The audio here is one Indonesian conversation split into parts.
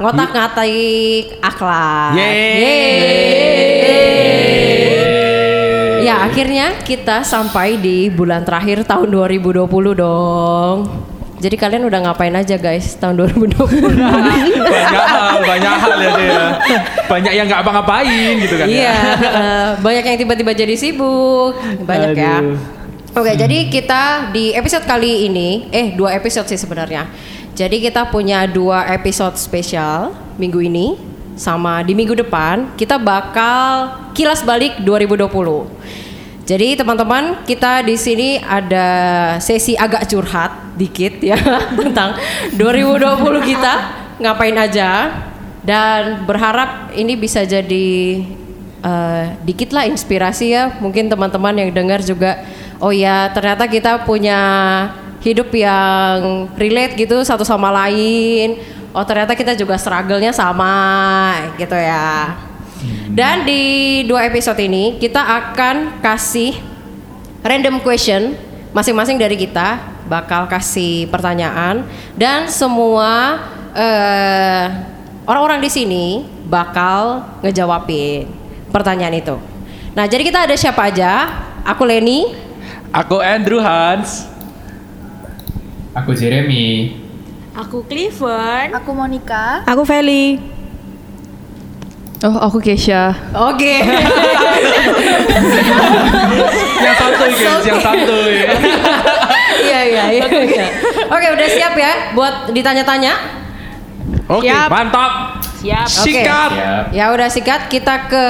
Ngotak ngatai akhlak Yeay. Ya akhirnya kita sampai di bulan terakhir tahun 2020 dong Jadi kalian udah ngapain aja guys tahun 2020 banyak hal, banyak hal ya dia. Banyak yang nggak apa-ngapain gitu kan. Iya ya. eh, banyak yang tiba-tiba jadi sibuk Banyak ya Aduh. Oke, jadi kita di episode kali ini, eh dua episode sih sebenarnya. Jadi kita punya dua episode spesial minggu ini sama di minggu depan kita bakal kilas balik 2020. Jadi teman-teman kita di sini ada sesi agak curhat dikit ya tentang 2020 kita. Ngapain aja? Dan berharap ini bisa jadi eh, dikit lah inspirasi ya. Mungkin teman-teman yang dengar juga oh ya ternyata kita punya hidup yang relate gitu satu sama lain oh ternyata kita juga struggle-nya sama gitu ya dan di dua episode ini kita akan kasih random question masing-masing dari kita bakal kasih pertanyaan dan semua eh, orang-orang di sini bakal ngejawabin pertanyaan itu. Nah, jadi kita ada siapa aja? Aku Leni. Aku Andrew Hans. Aku Jeremy. Aku Cleveland. Aku Monica. Aku Feli. Oh, aku Kesha. Oke. yang santuy guys, yang santuy. Iya iya iya. iya. Oke, udah siap ya buat ditanya-tanya? Oke, Siap. mantap. Siap. Sikat. Siap. Ya udah sikat kita ke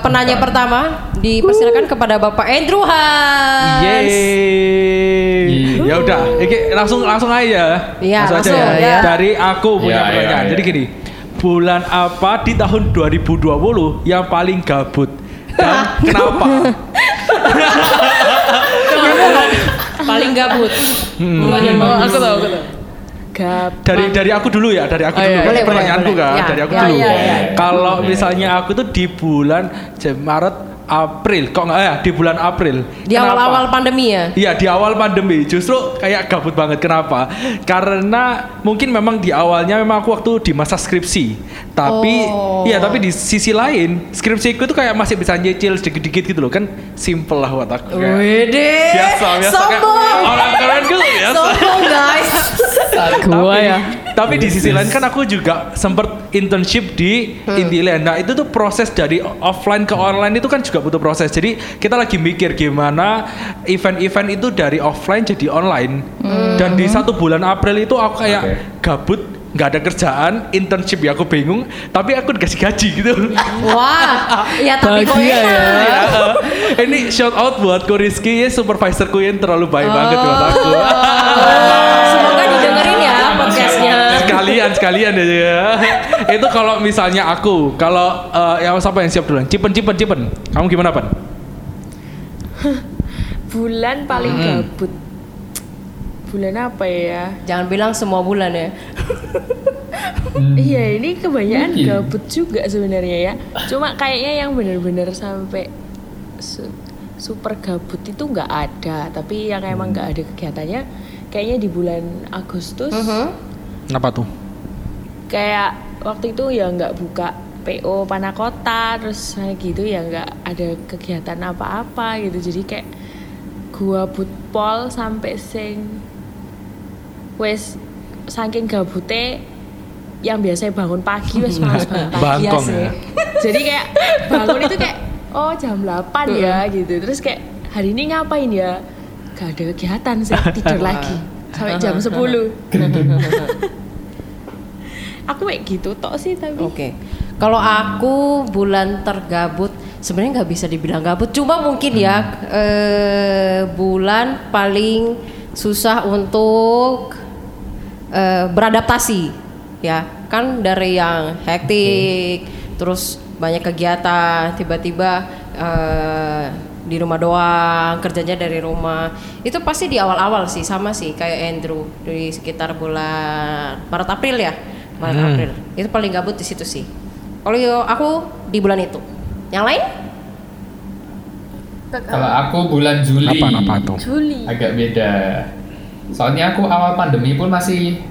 penanya pertama. Dipersilakan kepada Bapak Andrew Hans. Yeay. Ya udah, iki langsung langsung aja. Iya, aja langsung, ya. ya. Dari aku punya Iya, iya, pertanyaan. iya. Jadi gini, bulan apa di tahun 2020 yang paling gabut? Dan kenapa? Paling gabut. Hmm. Oh, aku tahu, aku tahu. Dari dari aku dulu ya, dari aku Oh, dulu. iya, boleh, pertanyaanku boleh, kan, boleh. dari aku Ya, dulu. ya, ya. Kalau Boleh. misalnya aku tuh di bulan Maret, April, kok nggak ya di bulan April. Di awal-awal pandemi ya. Iya di awal pandemi justru kayak gabut banget kenapa? Karena mungkin memang di awalnya memang aku waktu di masa skripsi, tapi Oh. iya tapi di sisi lain skripsiku tuh kayak masih bisa nyicil sedikit-sedikit gitu loh kan simple lah buat aku. kayak Wede. Biasa biasa kayak Sombong. orang keren gitu biasa. Sombong guys. Gua Tapi- ya. Tapi di sisi lain kan aku juga sempet internship di Hmm. Indieland. Nah itu tuh proses dari offline ke online itu kan juga butuh proses. Jadi kita lagi mikir gimana event-event itu dari offline jadi online. Hmm. Dan di satu bulan April itu aku kayak Oke. gabut nggak ada kerjaan internship ya aku bingung tapi aku dikasih gaji gitu Wah, ya tapi kok ya. Ya, ini shout out buat Rizky supervisorku yang terlalu baik banget buat aku Semoga podcastnya. Sekalian sekalian aja ya itu kalau misalnya aku kalau eh, yang siapa yang siap duluan cipen cipen cipen kamu gimana pan Bulan paling Hmm. gabut. Bulan apa ya? Jangan bilang semua bulan ya. Iya, ini kebanyakan Mungkin. gabut juga sebenarnya ya. Cuma kayaknya yang benar-benar sampai su- super gabut itu nggak ada. Tapi yang emang nggak ada kegiatannya, kayaknya di bulan Agustus. Mhm. kenapa tuh kayak waktu itu ya nggak buka PO Panakota terus kayak gitu ya nggak ada kegiatan apa-apa gitu. Jadi kayak gua pol sampai sing wes saking gabute yang biasanya bangun pagi wes males bangun pagi sih. ya? jadi kayak bangun itu kayak oh jam 8 ya gitu. Terus kayak hari ini ngapain ya? Gak ada kegiatan sih tidur lagi. Sampai jam 10 aku kayak gitu tok sih tapi Oke. Kalau aku bulan tergabut sebenarnya nggak bisa dibilang gabut, cuma mungkin ya eh, bulan paling susah untuk eh, beradaptasi. Ya kan dari yang hektik terus banyak kegiatan tiba-tiba eh, di rumah doang kerjanya dari rumah. Itu pasti di awal-awal sih sama sih kayak Andrew di sekitar bulan Maret April ya Maret Hmm. April itu paling gabut di situ sih kalau aku di bulan itu yang lain Kalau aku bulan Juli. Apa, apa tuh? Juli Agak beda. Soalnya aku awal pandemi pun masih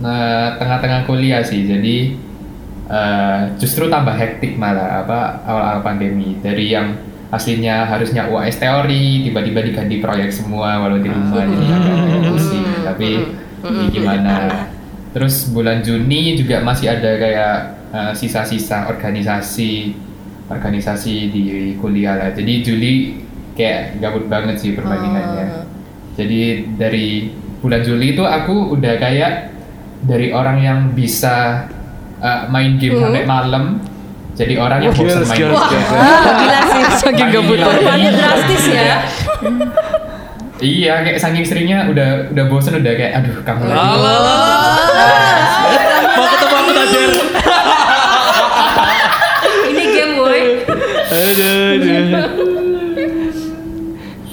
nah, tengah-tengah kuliah sih jadi eh, justru tambah hektik malah apa awal-awal pandemi dari yang aslinya harusnya UAS teori tiba-tiba diganti proyek semua walau di rumah jadi agak pusing tapi ya gimana terus bulan Juni juga masih ada kayak eh, sisa-sisa organisasi organisasi di kuliah lah jadi Juli kayak gabut banget sih perbandingannya jadi dari bulan Juli itu aku udah kayak dari orang yang bisa uh, main game sampai malam jadi orang yang bosan main game. skills. Gila sih. Saking gabut. Perubahannya drastis ya. Iya, kayak saking seringnya udah udah bosan udah kayak aduh kamu lagi. Mau ketemu aku Tajer. Ini game boy. Aduh, aduh.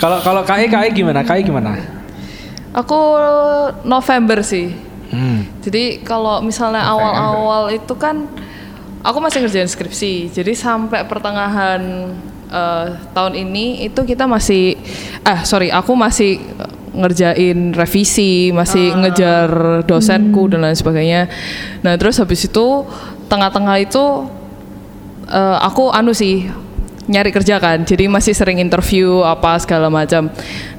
Kalau kalau KI KI gimana? KI gimana? Aku November sih. Hmm. Jadi kalau misalnya awal-awal itu kan aku masih ngerjain skripsi. Jadi sampai pertengahan eh, tahun ini itu kita masih eh sorry, aku masih ngerjain revisi, masih ngejar dosenku dan lain sebagainya. Nah, terus habis itu tengah-tengah itu eh, aku anu sih nyari kerja kan. Jadi masih sering interview apa segala macam.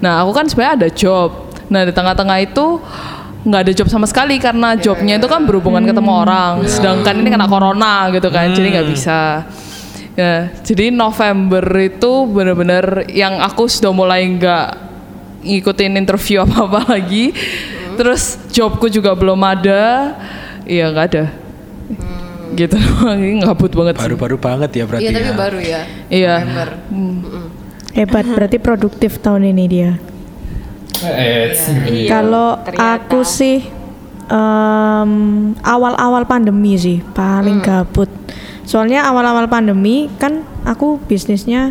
Nah aku kan sebenarnya ada job. Nah di tengah-tengah itu nggak ada job sama sekali karena jobnya itu kan berhubungan ketemu orang. Sedangkan ini kena corona gitu kan jadi nggak bisa ya jadi November itu bener-bener yang aku sudah mulai nggak ngikutin interview apa apa lagi terus jobku juga belum ada iya nggak ada gitu ini ngabut banget sih. Baru-baru banget ya berarti Iya tapi ya. baru ya. Iya. November. Hebat, berarti produktif tahun ini dia. Eh, Iya, Kalau ternyata. aku sih em, awal-awal pandemi sih paling gabut. Soalnya awal-awal pandemi kan aku bisnisnya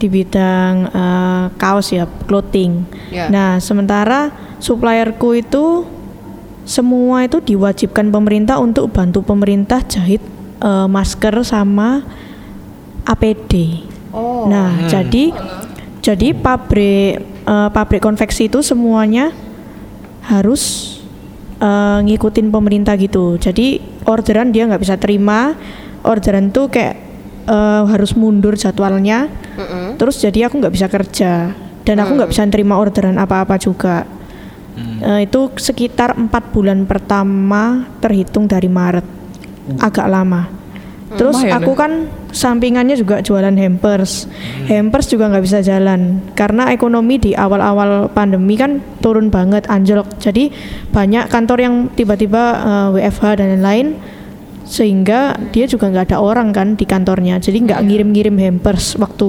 di bidang eh, kaos ya, clothing. Ya. Nah, sementara supplierku itu semua itu diwajibkan pemerintah untuk bantu pemerintah jahit eh, masker sama APD. Oh. Nah, jadi jadi pabrik eh, pabrik konveksi itu semuanya harus eh, ngikutin pemerintah gitu. Jadi orderan dia nggak bisa terima. Orderan tuh kayak eh, harus mundur jadwalnya. Terus jadi aku nggak bisa kerja dan aku nggak bisa terima orderan apa-apa juga. Eh, itu sekitar empat bulan pertama terhitung dari Maret, agak lama. Terus Lumayan aku ya. kan sampingannya juga jualan hampers. Hampers juga nggak bisa jalan karena ekonomi di awal-awal pandemi kan turun banget, anjlok. Jadi banyak kantor yang tiba-tiba eh, WFH dan lain-lain sehingga dia juga nggak ada orang kan di kantornya. Jadi nggak ngirim-ngirim hampers waktu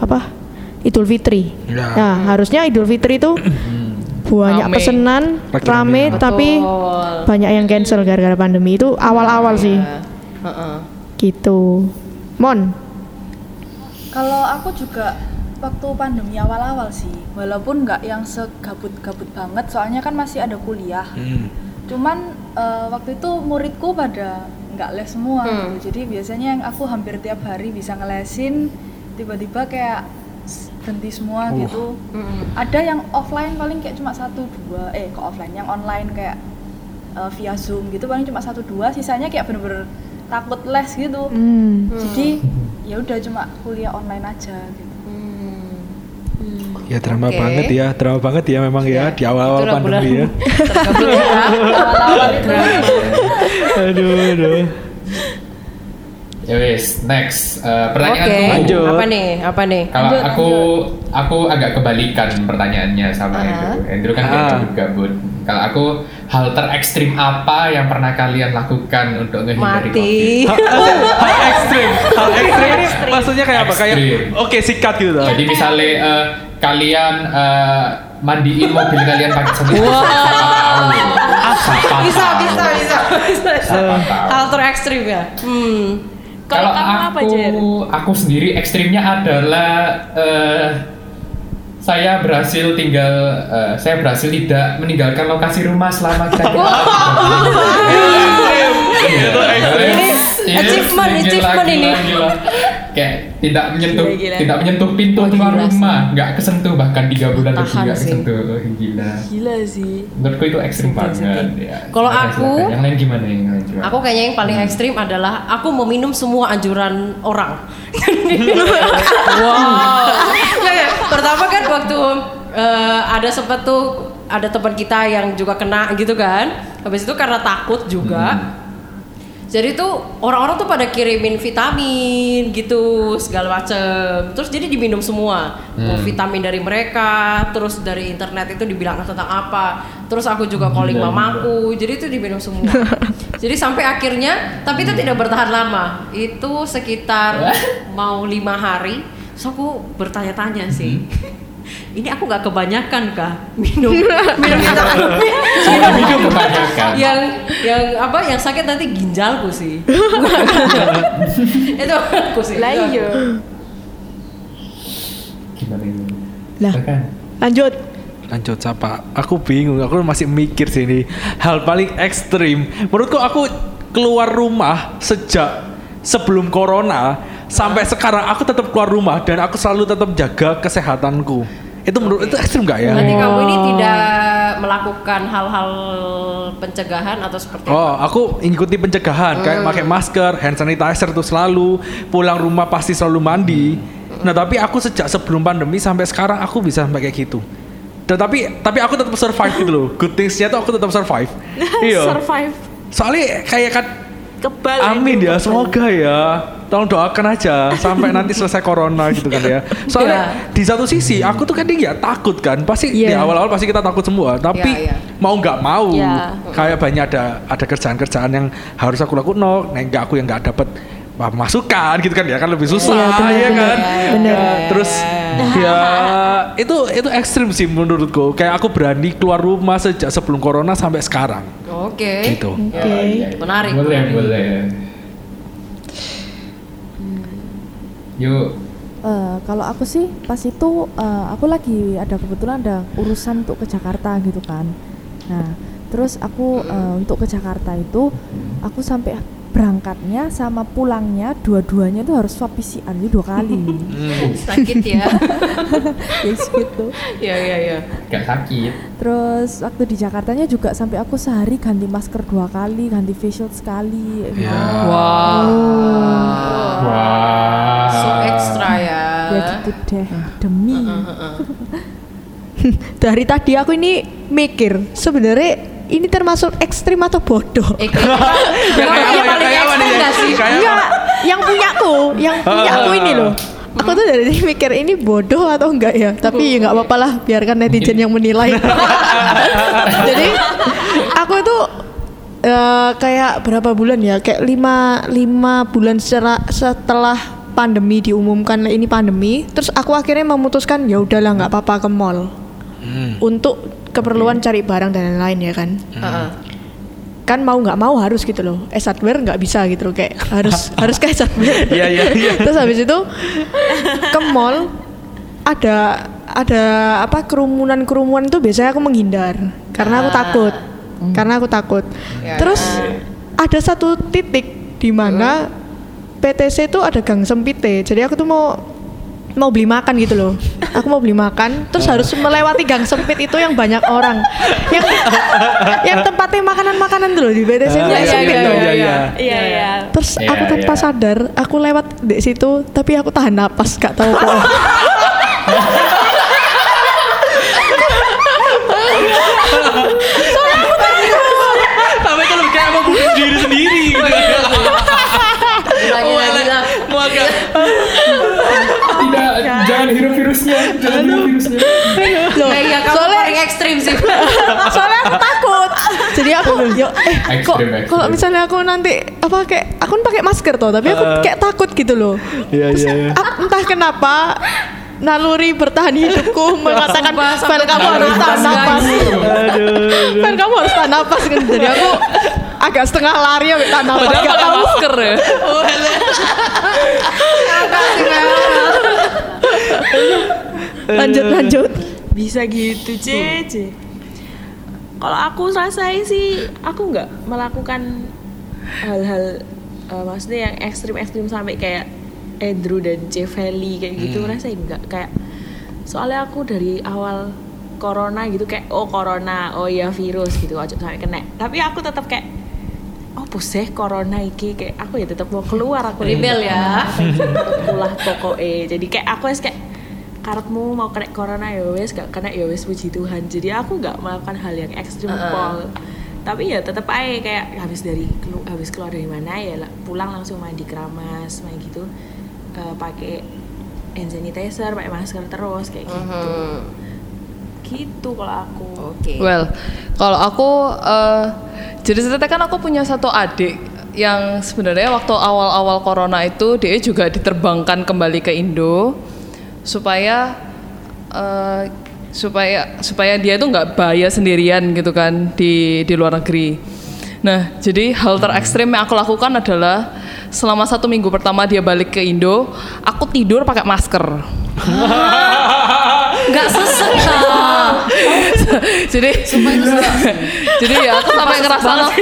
apa Idul Fitri. Ya. Nah harusnya Idul Fitri itu banyak Rame. pesenan rame rame. tapi Betul. banyak yang cancel gara-gara pandemi itu awal-awal sih Ya. Heeh. gitu. Mon, Kalau aku juga waktu pandemi awal-awal sih, walaupun nggak yang segabut-gabut banget, soalnya kan masih ada kuliah. Hmm. Cuman eh, waktu itu muridku pada nggak les semua, Hmm. gitu. jadi biasanya yang aku hampir tiap hari bisa ngelesin, tiba-tiba kayak berhenti semua gitu. Ada yang offline paling kayak cuma satu dua, eh kok offline, yang online kayak eh, via zoom gitu paling cuma satu dua, sisanya kayak bener-bener takut les gitu. hmm, Jadi ya udah cuma kuliah online aja gitu. Ya drama Oke. banget ya, drama banget ya memang ya, di awal-awal bulan pandemi ya. ya. Awal-awal aduh, aduh. Ya wis, next. Eh, Oke. pertanyaanku. Lanjut. Apa nih? Apa nih? Kalau Lanjut, aku aku agak kebalikan pertanyaannya sama Aha. Andrew. Andrew kan kayak Ah. gabut-gabut. Kalau aku hal terekstrim apa yang pernah kalian lakukan untuk menghindari Mati. hal ekstrim, hal ekstrim ini maksudnya kayak apa? Kayak oke sikat gitu. COVID? Jadi misalnya eh, kalian eh, mandiin mobil kalian pakai sabun. Siapa tahu. Siapa Bisa, bisa, bisa, bisa. Siapa tahu. Hal terekstrim ya. Hmm. Kalau kamu aku, apa, Jer? aku sendiri ekstrimnya adalah eh, saya berhasil tinggal, eh, saya berhasil tidak meninggalkan lokasi rumah selama kita kita. Itu ekstrim. Achievement, achievement ini. kayak tidak menyentuh Gila, gila. tidak menyentuh pintu keluar gila rumah nggak kesentuh bahkan tiga bulan lebih nggak kesentuh gila Gila sih. menurutku itu ekstrim banget ya Kalau aku- silakan. yang lain gimana yang lain gimana Aku kayaknya yang paling ekstrim adalah aku meminum semua anjuran orang. wow. Pertama kan waktu eh, ada sempat tuh ada teman kita yang juga kena gitu kan. Habis itu karena takut juga. Jadi tuh orang-orang tuh pada kirimin vitamin gitu segala macem. Terus jadi diminum semua. Mau vitamin dari mereka, terus dari internet itu dibilang tentang apa. Terus aku juga calling Gila, mamaku. Jadi itu diminum semua. jadi sampai akhirnya, tapi itu tidak bertahan lama. Itu sekitar mau lima hari. Terus aku bertanya-tanya sih. Ini aku nggak kebanyakan kah minum minum vitamin? minum kebanyakan yang yang apa yang sakit nanti ginjalku sih itu aku sih Lah iya. gimana ini Lah. Lanjut. Lanjut siapa? Aku bingung, aku masih mikir sini. Hal paling ekstrim. Menurutku aku keluar rumah sejak sebelum corona sampai sekarang aku tetap keluar rumah dan aku selalu tetap jaga kesehatanku. Itu menurut itu ekstrim gak ya? Berarti kamu ini tidak melakukan hal-hal pencegahan atau seperti Oh, apa? aku ikuti pencegahan kayak pakai masker, hand sanitizer tuh selalu, pulang rumah pasti selalu mandi. Nah, tapi aku sejak sebelum pandemi sampai sekarang aku bisa sampai kayak gitu. Dan tapi tapi aku tetap survive gitu loh. Good things-nya tuh aku tetap survive. iya. Survive. Soalnya kayak kan Kebal. Amin itu, ya, kebal. semoga ya. Tolong doakan aja sampai nanti selesai corona gitu kan ya. Soalnya di satu sisi aku tuh kan ya takut kan. Pasti di Iya. awal-awal pasti kita takut semua. Tapi Iya, iya. mau nggak mau Iya. kayak banyak ada ada kerjaan-kerjaan yang harus aku lakukan. No, nah, nggak aku yang nggak dapat masukan gitu kan ya kan lebih susah Iya, benar, ya kan. Benar. Ya, terus ya itu itu ekstrim sih menurutku. Kayak aku berani keluar rumah sejak sebelum corona sampai sekarang. Oke. Gitu. Oke. Iya. Menarik, boleh boleh yuk Eh, kalau aku sih pas itu eh, aku lagi ada kebetulan ada urusan untuk ke Jakarta gitu kan. Nah, terus aku eh, untuk ke Jakarta itu aku sampai berangkatnya sama pulangnya dua-duanya itu harus swab PCR jadi dua kali. Sakit ya. ya gitu. Iya iya iya. gak sakit Terus waktu di Jakartanya juga sampai aku sehari ganti masker dua kali, ganti facial sekali. Ya. Wow. wah So ekstra ya. Ya gitu deh. Demi. Dari tadi aku ini mikir sebenarnya ini termasuk ekstrim atau bodoh? Yang ya? paling ekstrim sih? Enggak, apa? yang punyaku, yang punyaku ini loh. Aku tuh dari tadi mikir ini bodoh atau enggak ya? Tapi ya nggak apa-apa lah, biarkan netizen yang menilai. Jadi aku itu eh, kayak berapa bulan ya? Kayak lima lima bulan setelah setelah pandemi diumumkan ini pandemi, terus aku akhirnya memutuskan ya udahlah nggak apa-apa ke mall untuk keperluan cari barang dan lain-lain ya kan? Heeh. kan mau nggak mau harus gitu loh. Es hardware nggak bisa gitu loh kayak harus harus es hardware Iya, iya, iya. terus habis itu ke mall ada ada apa kerumunan kerumunan itu biasanya aku menghindar. Karena aku Ah. takut. Karena aku takut. Ya, terus ya. ada satu titik di mana PTC itu ada gang sempit jadi aku tuh mau mau beli makan gitu loh aku mau beli makan terus harus melewati gang sempit itu yang banyak orang yang yang tempatnya makanan-makanan tuh loh di BTC itu Iya, yang iya, sempit iya, iya, iya. Iya iya. terus Iya, aku tanpa iya. sadar aku lewat di situ tapi aku tahan napas gak tahu kok Sampai kalau kayak mau bunuh diri sendiri gitu. Gila, gila, gila. tidak jangan hirup virusnya. Jangan hirup virusnya. Loh Nah, iya, kamu soalnya paling ekstrim sih. soalnya aku takut. Jadi aku yo eh kok kalau misalnya aku nanti apa kayak aku kan pakai masker tuh tapi aku kayak takut gitu loh. Iya, Terus iya, iya. ap- entah kenapa naluri bertahan hidupku mengatakan Fel kamu harus tahan napas. Fel kamu harus tahan napas kan. Jadi aku agak setengah lari ya tahan napas Padahal pakai masker ya. lanjut lanjut. Bisa gitu, Cece. Kalau aku selesai sih, aku nggak melakukan hal-hal eh, maksudnya yang ekstrim-ekstrim sampai kayak Andrew dan Jeveli kayak gitu rasain nggak. Kayak soalnya aku dari awal corona gitu kayak oh corona oh ya virus gitu aja sampai kena. Tapi aku tetap kayak oh sih corona iki. Kayak aku ya tetap mau keluar aku Rebel ya. kulah pokoknya jadi kayak aku wes kayak karepmu mau kena corona ya wes gak kena ya wes puji Tuhan. Jadi aku nggak melakukan hal yang ekstrim Pol. tapi ya tetap aja kayak habis dari kelu- habis keluar dari mana ya pulang langsung mandi keramas main gitu. Eh, pakai hand sanitizer pakai masker terus kayak gitu gitu kalau aku Oke. Well, kalau aku eh, jadi ceritanya kan aku punya satu adik yang sebenarnya waktu awal-awal corona itu dia juga diterbangkan kembali ke Indo supaya eh, supaya supaya dia itu nggak bahaya sendirian gitu kan di di luar negeri. Nah, jadi hal terekstrim yang aku lakukan adalah selama satu minggu pertama dia balik ke Indo, aku tidur pakai masker. Nggak sesek. jadi jadi ya aku sampai ngerasa loh.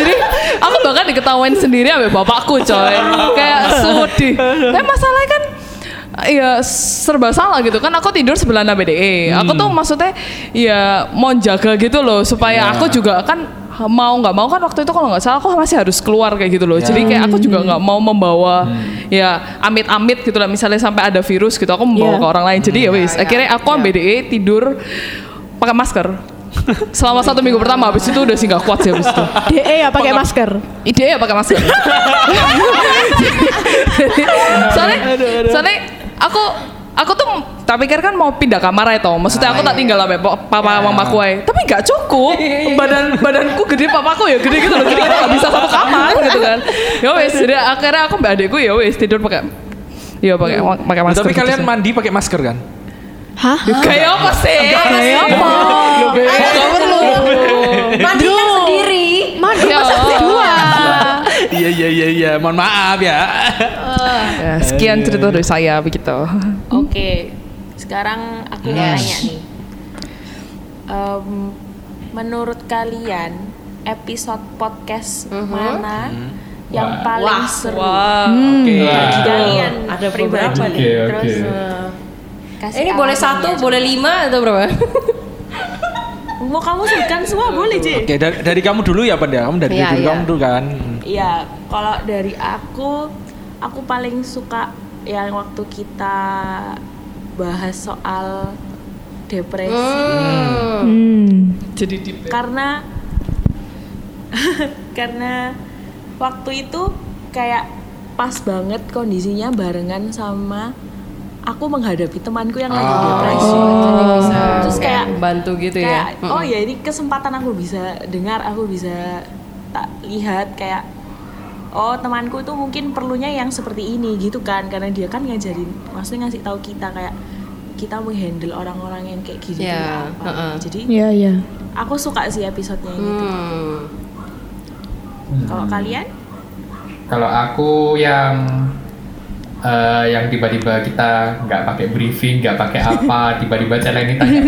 Jadi aku bahkan diketawain sendiri sama bapakku coy. Kayak sudi tapi masalahnya kan ya serba salah gitu. Kan aku tidur sebelah BDE aku tuh maksudnya ya mau jaga gitu loh supaya aku juga kan mau nggak mau kan waktu itu kalau nggak salah aku masih harus keluar kayak gitu loh. Jadi kayak aku juga nggak mau membawa ya amit-amit gitu lah. Misalnya sampai ada virus gitu aku membawa Iya. ke orang lain. Jadi ya wis akhirnya aku sama BDE tidur pakai masker. Selama satu minggu pertama habis itu udah sih nggak kuat sih habis itu. DE ya pakai masker. ide ya pakai masker. Soalnya soalnya aku aku tuh tak pikir kan mau pindah kamar itu maksudnya aku tak tinggal sama pa- papa mamaku aja tapi nggak cukup. Badan badanku gede papaku ya gede gitu loh. Jadi kita nggak bisa satu kamar gitu kan. Ya wes jadi akhirnya aku mbak adekku ya wes tidur pakai ya pakai pakai masker Tapi gitu kalian mandi pakai masker kan? Hah? Ya, kayak apa sih? Kayak apa Nggak perlu. Mandikan Iya iya iya mohon maaf ya. Ya, sekian cerita dari saya begitu Oke, sekarang aku mau Yes. nanya nih. Em, menurut kalian episode podcast mana yang Wah. paling Wah, seru Oke. bagi kalian Ada pribadi? beberapa nih. Oke, Terus eh, kasih Ini boleh satu, boleh lima atau berapa? Mau kamu sebutkan semua boleh, Ci? Oke, dari, dari kamu dulu ya, Pan ya. Kamu dari Iya, dulu iya. kamu dulu kan. Hmm. Iya, kalau dari aku, aku paling suka yang waktu kita bahas soal depresi. Hmm. jadi deep ya. karena karena waktu itu kayak pas banget kondisinya barengan sama aku menghadapi temanku yang lagi Oh. depresi Jadi bisa terus kayak bantu gitu ya. kayak oh ya ini kesempatan aku bisa dengar aku bisa tak lihat kayak oh temanku itu mungkin perlunya yang seperti ini gitu kan karena dia kan ngajarin maksudnya ngasih tahu kita kayak kita menghandle orang-orang yang kayak gitu Ya, apa heeh. jadi Iya iya. aku suka sih episodenya yang gitu Hmm. kalau kalian Kalau aku yang eh, yang tiba-tiba kita nggak pakai briefing, nggak pakai apa, tiba-tiba challenge tanya.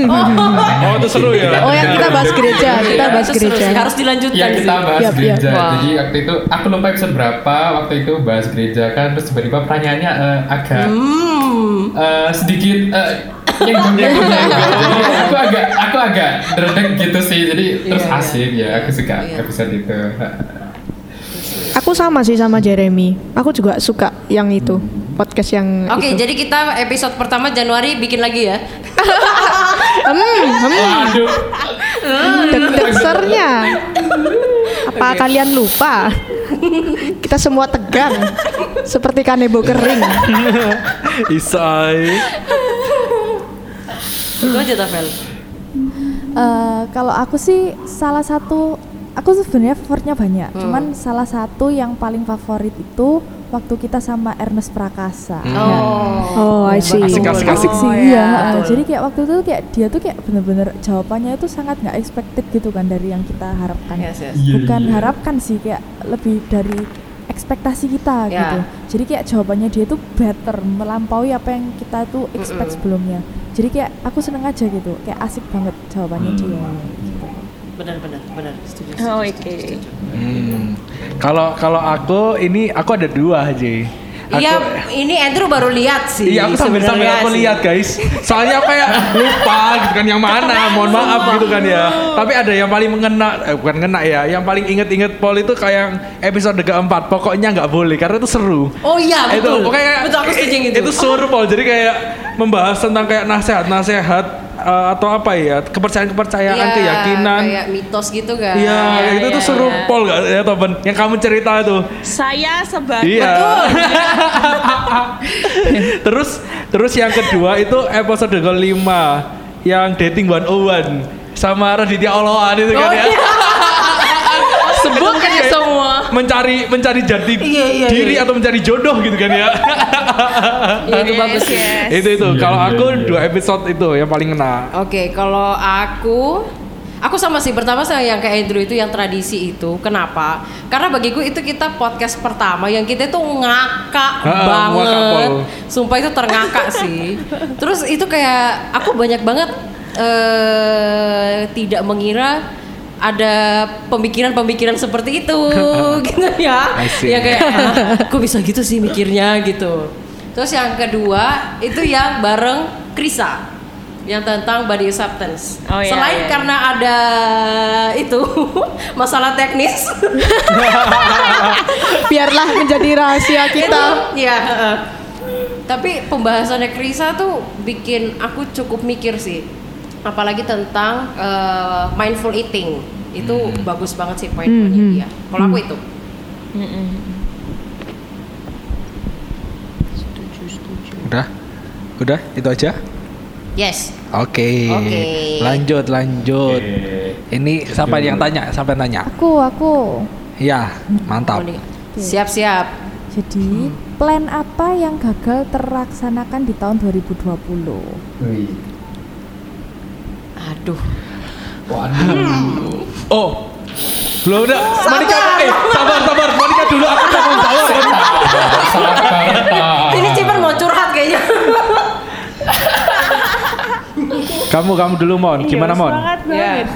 Oh, itu seru ya? Oh yang kita bahas gereja, kita bahas gereja. harus dilanjutkan Iya kita bahas yap. gereja. Wah. Jadi waktu itu aku lupa episode berapa. Waktu itu bahas gereja kan, terus tiba-tiba pertanyaannya eh, agak Hmm. eh, sedikit eh, yang Jadi aku agak aku agak dredeg gitu sih. Jadi terus Iya, iya. asik ya. Aku suka Iya. episode itu. Aku sama sih sama Jeremy. Aku juga suka yang itu podcast yang Oke, itu. jadi kita episode pertama Januari bikin lagi ya. Waduh. Deg-degsernya. Apa kalian lupa? Kita semua tegang seperti kanebo kering. Isai. Itu aja Tafel. Eh, kalau aku sih salah satu aku sebenarnya favoritnya banyak cuman salah satu yang paling favorit itu waktu kita sama Ernest Prakasa Hmm. Ya. Oh, I see. Asik asik asik. sih Oh, iya ya, betul. jadi kayak waktu itu kayak dia tuh kayak bener-bener jawabannya itu sangat nggak expected gitu kan dari yang kita harapkan Yes, yes. Iya, bukan iya. harapkan sih kayak lebih dari ekspektasi kita Ya. gitu jadi kayak jawabannya dia tuh better melampaui apa yang kita tuh expect sebelumnya jadi kayak aku seneng aja gitu kayak asik banget jawabannya dia gitu. benar benar benar setuju, setuju, Oh, oke. setuju. Hmm. Kalau kalau aku ini aku ada dua aja. Iya, ini Andrew baru lihat sih. Iya aku sambil sambil aku sih. lihat guys. Soalnya aku kayak lupa gitu kan yang mana. Mohon maaf gitu kan ya. Tapi ada yang paling mengena, eh, bukan ngena ya. Yang paling inget-inget Paul itu kayak episode keempat. Pokoknya nggak boleh karena itu seru. Oh iya itu betul. pokoknya betul aku setuju itu. Itu seru Paul. Jadi kayak membahas tentang kayak nasihat-nasihat eh, atau apa ya kepercayaan-kepercayaan Iya, keyakinan. Kayak mitos gitu kan. Iya, Iya, itu iya, tuh seru iya. Paul gak ya temen Yang kamu cerita itu. Saya sebagai Iya. terus terus yang kedua itu episode kelima yang dating one on one sama Raditya Oloan itu kan Oh, ya. iya. Sebutkan ya semua. Mencari mencari jati Iya, iya, diri iya. atau mencari jodoh gitu kan ya. Iya, itu bagus sih. yes. itu itu kalau aku dua episode itu yang paling ngena. Oke, kalau aku Aku sama sih pertama saya yang kayak Andrew itu yang tradisi itu. Kenapa? Karena bagiku itu kita podcast pertama yang kita itu ngakak Ha, banget. Sumpah itu terngakak sih. Terus itu kayak aku banyak banget eh tidak mengira ada pemikiran-pemikiran seperti itu gitu ya. Ya kayak "Ah, kok bisa gitu sih mikirnya gitu. Terus yang kedua itu yang bareng Krisa yang tentang body acceptance. Oh, iya, Selain iya. karena ada itu masalah teknis Biarlah menjadi rahasia kita. itu ya. heeh. Tapi pembahasannya Krisa tuh bikin aku cukup mikir sih. Apalagi tentang eh, mindful eating. Itu bagus banget sih poin-poinnya dia. Kalau aku itu. Udah? Udah? Itu aja? Yes. Oke. Oke. Lanjut, lanjut. Ini siapa yang tanya? Sampai tanya. Aku, aku. Iya, mantap. Siap-siap. Jadi, plan apa yang gagal terlaksanakan di tahun 2020? Wih. Aduh. Waduh. Oh. Belum udah. Monica, eh, sabar, sabar. Monica dulu aku udah mau jawab. Sabar. Ini Cipan mau curhat kayaknya. Kamu kamu dulu Mon. Gimana Mon? Ya. banget.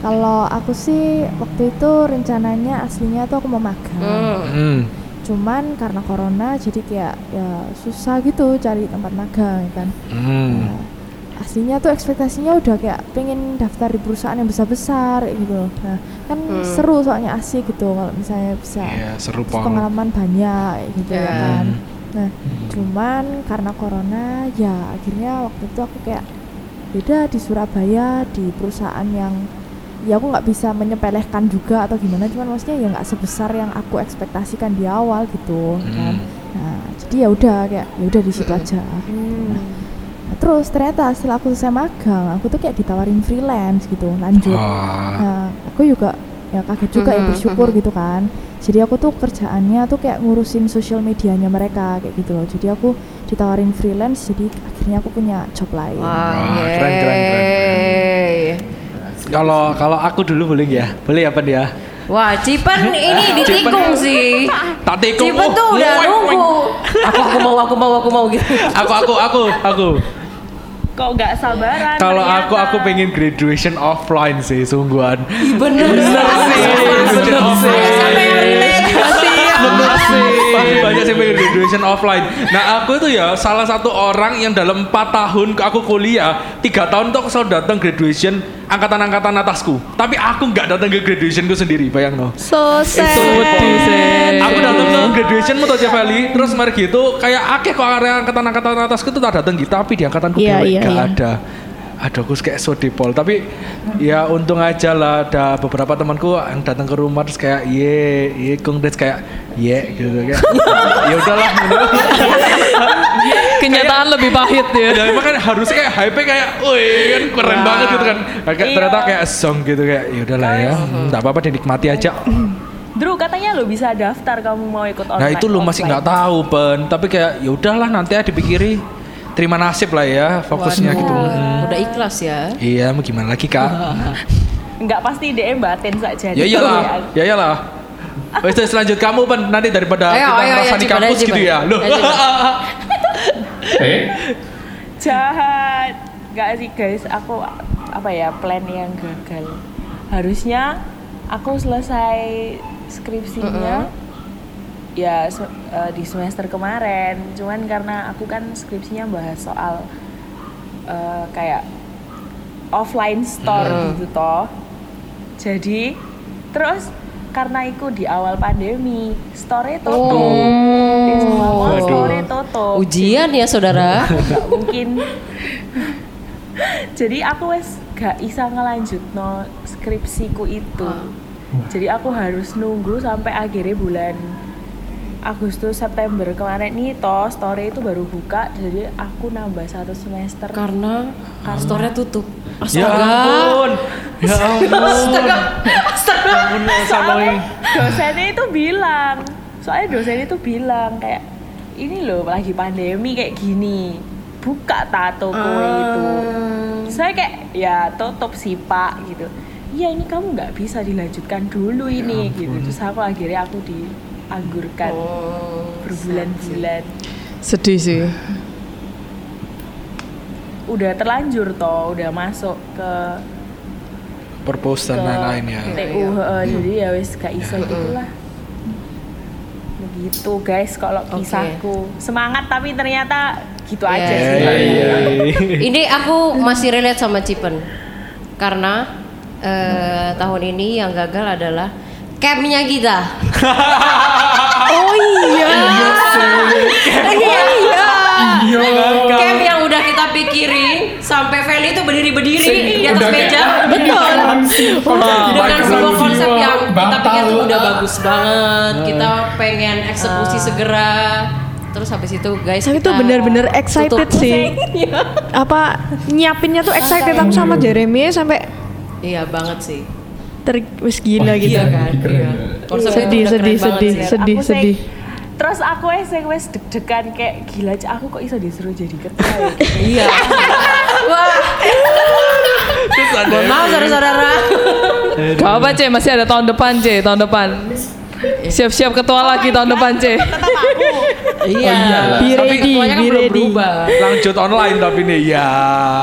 Kalau aku sih waktu itu rencananya aslinya tuh aku mau magang. Hmm. Hmm. Cuman karena corona jadi kayak ya susah gitu cari tempat magang ya kan. Hmm. Nah, aslinya tuh ekspektasinya udah kayak pengen daftar di perusahaan yang besar-besar gitu loh. Nah, kan seru soalnya asik gitu kalau misalnya bisa Iya, seru pengalaman banyak gitu ya Ya. kan. Nah, cuman karena corona ya akhirnya waktu itu aku kayak beda di Surabaya di perusahaan yang ya aku nggak bisa menyepelekan juga atau gimana cuman maksudnya ya nggak sebesar yang aku ekspektasikan di awal gitu kan. Nah, jadi ya udah kayak ya udah di situ aja. Nah, nah, terus ternyata setelah aku selesai magang, aku tuh kayak ditawarin freelance gitu, lanjut. Nah, aku juga ya kaget juga ya Mhm, bersyukur gitu kan. Jadi aku tuh kerjaannya tuh kayak ngurusin sosial medianya mereka kayak gitu loh. Jadi aku ditawarin freelance, jadi akhirnya aku punya job lain. Wah, Wah, keren, keren, keren. yeay. Kalau kalau aku dulu boleh ya? Boleh apa dia? Wah, Cipan ini ditikung sih. Tak tikung. Cipan tuh Oh, udah nunggu. Aku aku mau aku mau aku mau gitu. Aku aku aku aku. Kok nggak sabaran? Kalau aku aku pengen graduation offline sih sungguhan. Bener sih, bener sih. Sih. Pasti banyak sih pengen graduation offline. Nah aku itu ya salah satu orang yang dalam 4 tahun aku kuliah, tiga tahun tuh aku selalu datang graduation angkatan-angkatan atasku. Tapi aku nggak datang ke graduationku sendiri, bayang no. So sad. Aku datang ke graduation Motoja Valley, terus mari gitu kayak akeh kok area angkatan-angkatan atasku tuh tak datang gitu, tapi di angkatanku Iya, dewek iya, gak iya. ada. Aduh, aku kayak so depol. Tapi ya untung aja lah ada beberapa temanku yang datang ke rumah terus kayak ye, ye congrats kayak ye gitu kayak. ya udahlah. Kenyataan lebih pahit ya. Ya emang kan harusnya kayak hype kayak, wih kan keren banget gitu kan. Kayak ternyata kayak song gitu kayak, ya udahlah ya, tak apa-apa dinikmati aja. Drew katanya lo bisa daftar kamu mau ikut online. Nah itu lu masih nggak tahu pen, tapi kayak ya udahlah nanti aja dipikiri, terima nasib lah ya fokusnya gitu. Hmm. Udah ikhlas ya. Iya, mau gimana lagi kak? Enggak pasti DM batin saja. ya iyalah, ya iyalah. Wes terus lanjut kamu pen nanti daripada Ayo, kita ayo, ngerasa ayo, di kampus gitu Cipan. ya, loh. Ayo, Eh, Jahat. Enggak sih guys, aku apa ya plan yang gagal. harusnya aku selesai skripsinya ya se- eh, di semester kemarin. Cuman karena aku kan skripsinya bahas soal eh, kayak offline store gitu toh. Jadi terus karena itu di awal pandemi store tutup. Di semua mall store tutup. Ujian ya saudara. nggak mungkin. Jadi aku wes gak bisa ngelanjut no skripsiku itu. Jadi aku harus nunggu sampai akhirnya bulan Agustus September kemarin nih toh story itu baru buka jadi aku nambah satu semester Karena store tutup. Ya Astaga. ampun. Ya ampun. Astaga. Astaga. Ampun Sanoy. dosennya itu bilang soalnya dosennya itu bilang kayak ini loh lagi pandemi kayak gini buka tato kowe itu saya kayak ya tutup sih pak gitu iya ini kamu nggak bisa dilanjutkan dulu ini gitu terus aku akhirnya aku dianggurkan berbulan-bulan Sedih sih. udah terlanjur toh udah masuk ke Purpose dan ke lain-lain ya. TU heeh, jadi ya wes gak iso itulah begitu guys kalau kisahku. Semangat tapi ternyata gitu Iya, aja iya, sih. Iya. Ini aku masih relate sama Cipen. Karena eh, tahun ini yang gagal adalah campnya kita. oh iya. Iya iya. Camp yang udah kita pikirin sampai Feli itu berdiri-berdiri di atas meja. Betul. Dengan semua konsep yang kita pikir tuh udah bagus bagus banget. Kita pengen eksekusi segera. Terus habis itu guys Saya kita tuh bener-bener excited tutup. sih. Apa nyiapinnya tuh excited aku sama Jeremy sampai Iya banget sih. Ter wis gila gitu. Iya kan? Iya. Konsepnya Sedih, sedih, sedih, sih. sedih, sedih. terus aku wes sing wes deg-degan kayak gila Cak, aku kok iso disuruh jadi ketua ya? Iya. Wah. Mohon maaf saudara-saudara. Gak apa C, masih ada tahun depan C, tahun depan. Siap-siap ketua lagi tahun depan C. Iya. Be Tapi ready, ketuanya kan be belum ready. berubah. Lanjut online tapi nih ya.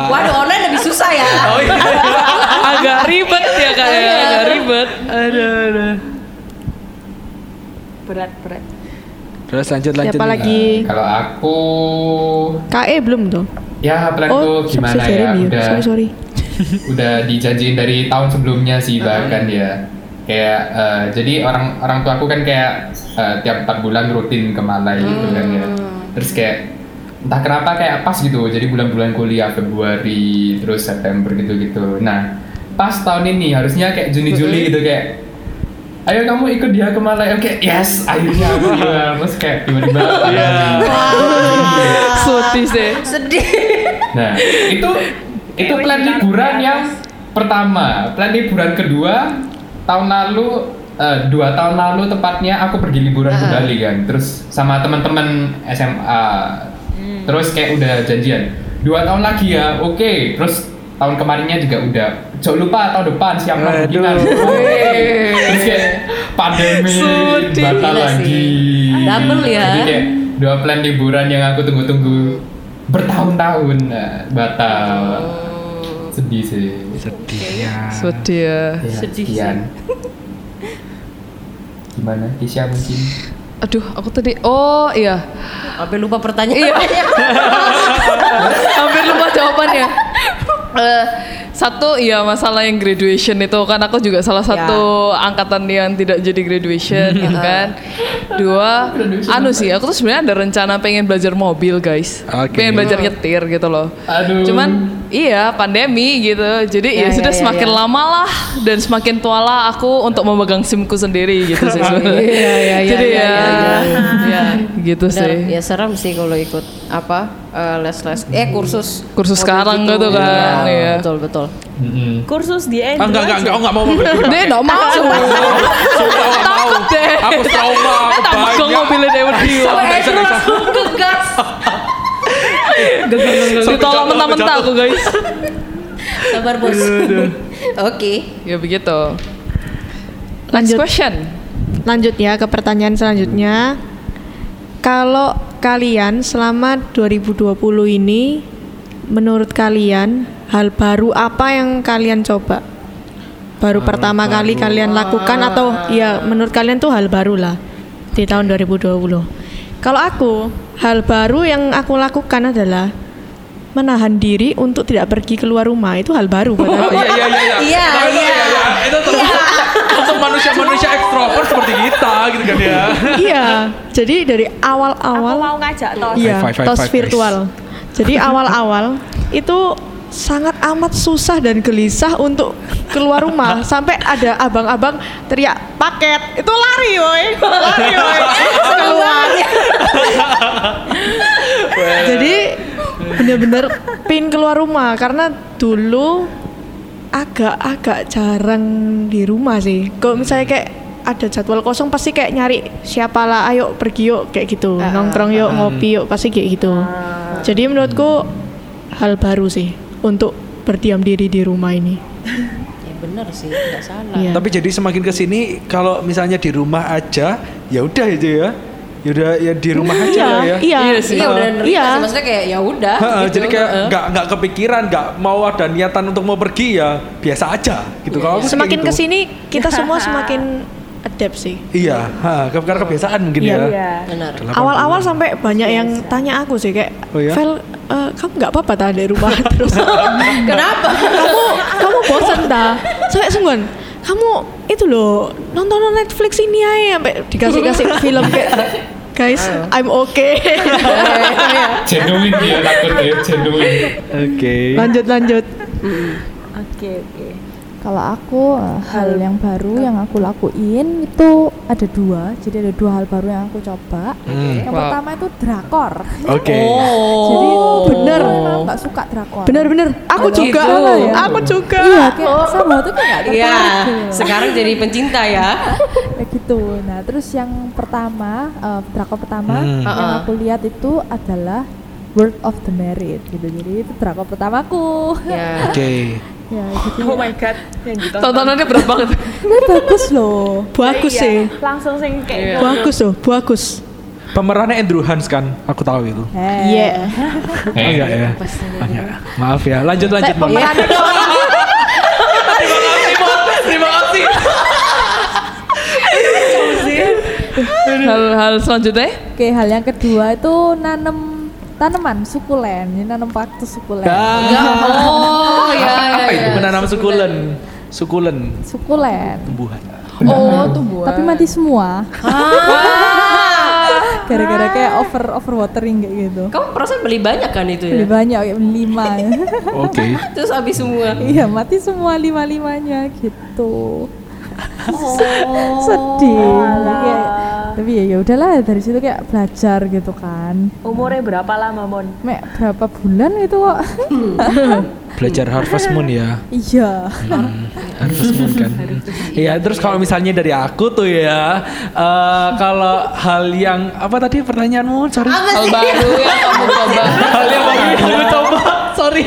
Waduh online lebih susah ya. Oh iya. Agak ribet ya kayaknya, agak ribet. Aduh, aduh. berat berat Terus lanjut lanjut. Siapa lagi? Kalau aku KE belum tuh? ya planku Oh, gimana ya ya. udah Sorry, sorry. udah dijanjiin dari tahun sebelumnya sih bahkan ya kayak eh, jadi orang orang tua aku kan kayak eh, tiap empat bulan rutin ke Malai gitu kan ya terus kayak entah kenapa kayak pas gitu jadi bulan-bulan kuliah Februari terus September gitu-gitu nah pas tahun ini harusnya kayak Juni Juli gitu kayak ayo kamu ikut dia ke Malai oke yes akhirnya aku juga terus kayak tiba-tiba. Sedih sih. Sedih. Nah, itu itu plan liburan yang pertama. Plan liburan kedua tahun lalu eh, dua tahun lalu tepatnya aku pergi liburan ke Bali kan. Terus sama teman-teman SMA. Terus kayak udah janjian. Dua tahun lagi ya, oke. Terus tahun kemarinnya juga udah. Jangan lupa tahun depan siap kemungkinan. Oke. Terus kayak pandemi Sedih. batal lagi. Double ya. Jadi kayak dua plan liburan yang aku tunggu-tunggu bertahun-tahun nah, batal. Sedih sih. Sedih ya. Sedih ya. Ya, Sedih sekian. Gimana? Kisya mungkin? Aduh, aku tadi oh iya. Sampai lupa pertanyaan. Iya. Hampir lupa jawabannya. Eh, satu iya masalah yang graduation itu kan aku juga salah satu angkatan yang tidak jadi graduation gitu kan. Dua, anu sih aku tuh sebenarnya ada rencana pengen belajar mobil guys, Oke. pengen belajar nyetir gitu loh. Aduh. Cuman iya pandemi gitu, jadi ya, Ya, ya, sudah ya, semakin ya. lama lah dan semakin tua lah aku untuk memegang simku sendiri gitu sih sebenarnya. Iya, iya, iya, jadi iya, ya, iya, ya gitu Benar, sih. ya serem sih kalau ikut apa eh, les-les eh kursus Kursus sekarang gitu kan, iya. betul betul Mm-mm. kursus di Ah, enggak enggak enggak, enggak mau mobil Dia dipakai. nggak mau. Sumpah enggak mau. Aku trauma, aku kok banyak. mobilnya dia wedi. sampai Andrew langsung gegas Ditolak mentah-mentah aku guys. sabar bos oke Ya begitu. Next Lanjut. question. Lanjut ya ke pertanyaan selanjutnya. Kalau kalian selama 2020 ini menurut kalian hal baru apa yang kalian coba? baru pertama kali kalian lakukan atau ya menurut kalian tuh hal baru lah di tahun 2020. Kalau aku, hal baru yang aku lakukan adalah menahan diri untuk tidak pergi keluar rumah itu hal baru buat aku. Iya iya iya iya. Iya, itu iya. iya. Itu untuk manusia-manusia ekstrovert seperti kita gitu kan ya. iya, jadi dari Aku awal-awal mau ngajak tos. Iya, tos virtual. Jadi awal-awal itu sangat amat susah dan gelisah untuk keluar rumah. Sampai ada abang-abang teriak paket! Itu lari woi. Lari woi. Keluar. Jadi bener-bener pin keluar rumah. Karena dulu agak-agak jarang di rumah sih. Kalau misalnya kayak ada jadwal kosong pasti kayak nyari siapa lah ayo pergi yuk kayak gitu nongkrong yuk ngopi yuk pasti kayak gitu jadi menurutku hal baru sih untuk berdiam diri di rumah ini Ya bener sih, nggak salah. Iya. Tapi jadi semakin ke sini kalau misalnya di rumah aja ya udah itu ya. Ya udah ya di rumah aja lah ya. iya Iya sih. Iya udah nerima Iya. sih, maksudnya kayak ya udah. Gitu. jadi kayak nggak nggak kepikiran, nggak mau ada niatan untuk mau pergi ya biasa aja gitu. Kalau aku sih semakin gitu. ke sini kita semua semakin adapt sih Iya, ha, ke- karena kebiasaan mungkin Iya. ya. benar. Delapan awal-awal sampai banyak yang tanya aku sih kayak Oh iya? Vel eh, kamu nggak apa-apa tak di rumah terus Kenapa? kamu kamu bosan tak sampai sungguhan kamu itu loh nonton Netflix ini aja sampai dikasih-kasih film kayak guys I'm okay Genuine dia takut ya, genuine. Oke. lanjut lanjut Oke oke. Kalau aku eh, hal yang baru yang aku lakuin itu ada dua. Jadi ada dua hal baru yang aku coba. Hmm. Yang Wow. pertama itu drakor. Oke. Jadi bener. Nggak suka drakor. bener-bener aku Kalau juga gitu ya. aku juga Iya, kayak sama tuh kayak Iya, gitu. sekarang jadi pencinta ya. kayak gitu. Nah, terus yang pertama, eh, drakor pertama Hmm. yang Uh-uh. aku lihat itu adalah World of the Married gitu. Jadi itu drakor pertamaku. Ya. Oke. Ya, jadi Oh my god, yang gitu. Tontonannya berat banget. bagus loh. bagus sih Langsung sing kayak bagus loh bagus Pemerannya Andrew Hans kan, aku tahu itu. Iya. Oh, enggak ya? Oh, enggak. Maaf ya. Lanjut lanjut. Pemerannya. Terima kasih. Hal-hal selanjutnya? Oke, hal yang kedua itu nanam tanaman sukulen. Ini nanam kaktus sukulen. Oh, sukulen. Sukulen Sukulen. tumbuhan. Oh, tumbuhan. Tapi mati semua. Ah. Gara-gara kayak over over watering kayak gitu. Kamu perasaan beli banyak kan itu Beli ya? banyak kayak beli lima. Oke. Terus habis semua. iya, mati semua lima-limanya gitu. Sedih. Kayak- tapi ya ya udahlah dari situ kayak belajar gitu kan. umurnya berapa lama Mon? Mek berapa bulan itu kok? Belajar Harvest Moon ya. iya. Hmm, Harvest Moon kan. Iya, terus kalau misalnya dari aku tuh ya, eh, kalau hal yang apa tadi pertanyaanmu? Sorry. Hal baru yang kamu coba. Hal yang baru yang aku coba. Sorry.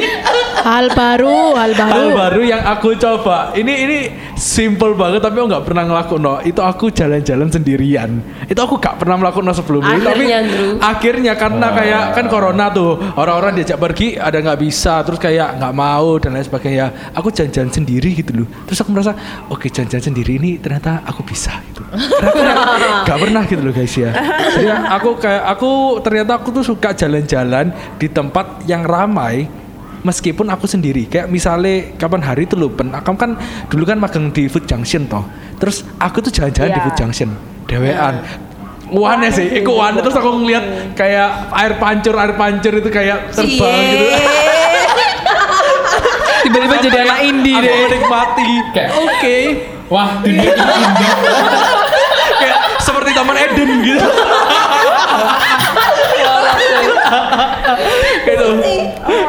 hal baru hal baru Hal baru yang aku coba. Ini ini simple banget tapi aku nggak pernah ngelakuin no. Itu aku jalan-jalan sendirian. Itu aku gak pernah melakukan sebelumnya. tapi Akhirnya, Andrew. akhirnya karena kayak kan corona tuh orang-orang diajak pergi ada nggak bisa terus kayak nggak mau dan lain sebagainya. Aku jalan-jalan sendiri gitu loh. Terus aku merasa oke jalan-jalan sendiri ini ternyata aku bisa gitu. Ternyata Gak pernah gitu loh guys ya. Jadi aku kayak aku ternyata aku tuh suka jalan-jalan di tempat yang ramai meskipun aku sendiri kayak misalnya kapan hari itu loh pen kamu kan dulu kan magang di food junction toh terus aku tuh jalan-jalan di Iya. food junction dewean Wane sih, iku wane terus aku ngeliat kayak air pancur, air pancur itu kayak terbang gitu. Tiba-tiba jadi anak indie Aku deh. menikmati. Kayak- Oke. Wah, dunia ini indah. Kayak seperti Taman Eden gitu.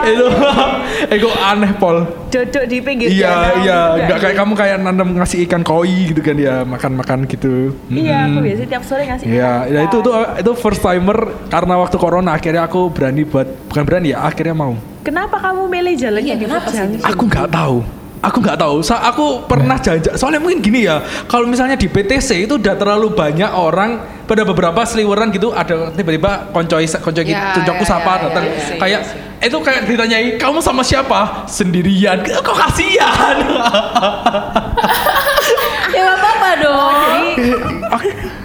itu itu aneh pol Duduk di pinggir iya iya gitu nggak kayak kamu kayak nanam ngasih ikan koi gitu kan ya makan makan gitu Iya, aku biasanya tiap sore ngasih Iya, ya itu tuh itu first timer karena waktu corona akhirnya aku berani buat bukan berani ya akhirnya mau. Kenapa kamu milih jalannya Iya, di kenapa sih? Aku nggak tahu. Aku nggak tahu. Sa aku pernah jajan. Soalnya mungkin gini ya. Kalau misalnya di PTC itu udah terlalu banyak orang pada beberapa seliweran gitu ada tiba-tiba koncoi koncoi gitu, Ya, koncoku ya, sapa ya, datang ya, ya, kayak itu kayak ditanyai kamu sama siapa sendirian kok kasihan ya gak apa-apa dong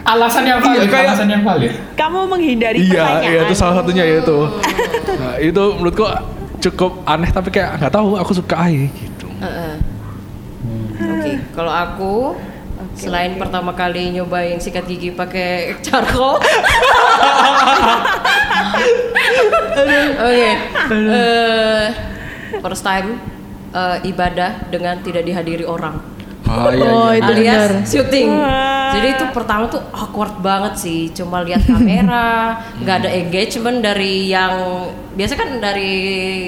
alasan yang iya, valid iya, kayak, alasan yang valid kamu menghindari iya pertanyaan. iya itu salah satunya ya itu nah, itu menurutku cukup aneh tapi kayak nggak tahu aku suka aja gitu uh -uh. hmm. oke okay. kalau aku selain pertama kali nyobain sikat gigi pakai charcoal. Oke. eh, first time eh, ibadah dengan tidak dihadiri orang. Oh iya, Oh, iya. itu alias syuting. Jadi itu pertama tuh awkward banget sih, cuma lihat kamera, nggak ada engagement dari yang biasa kan dari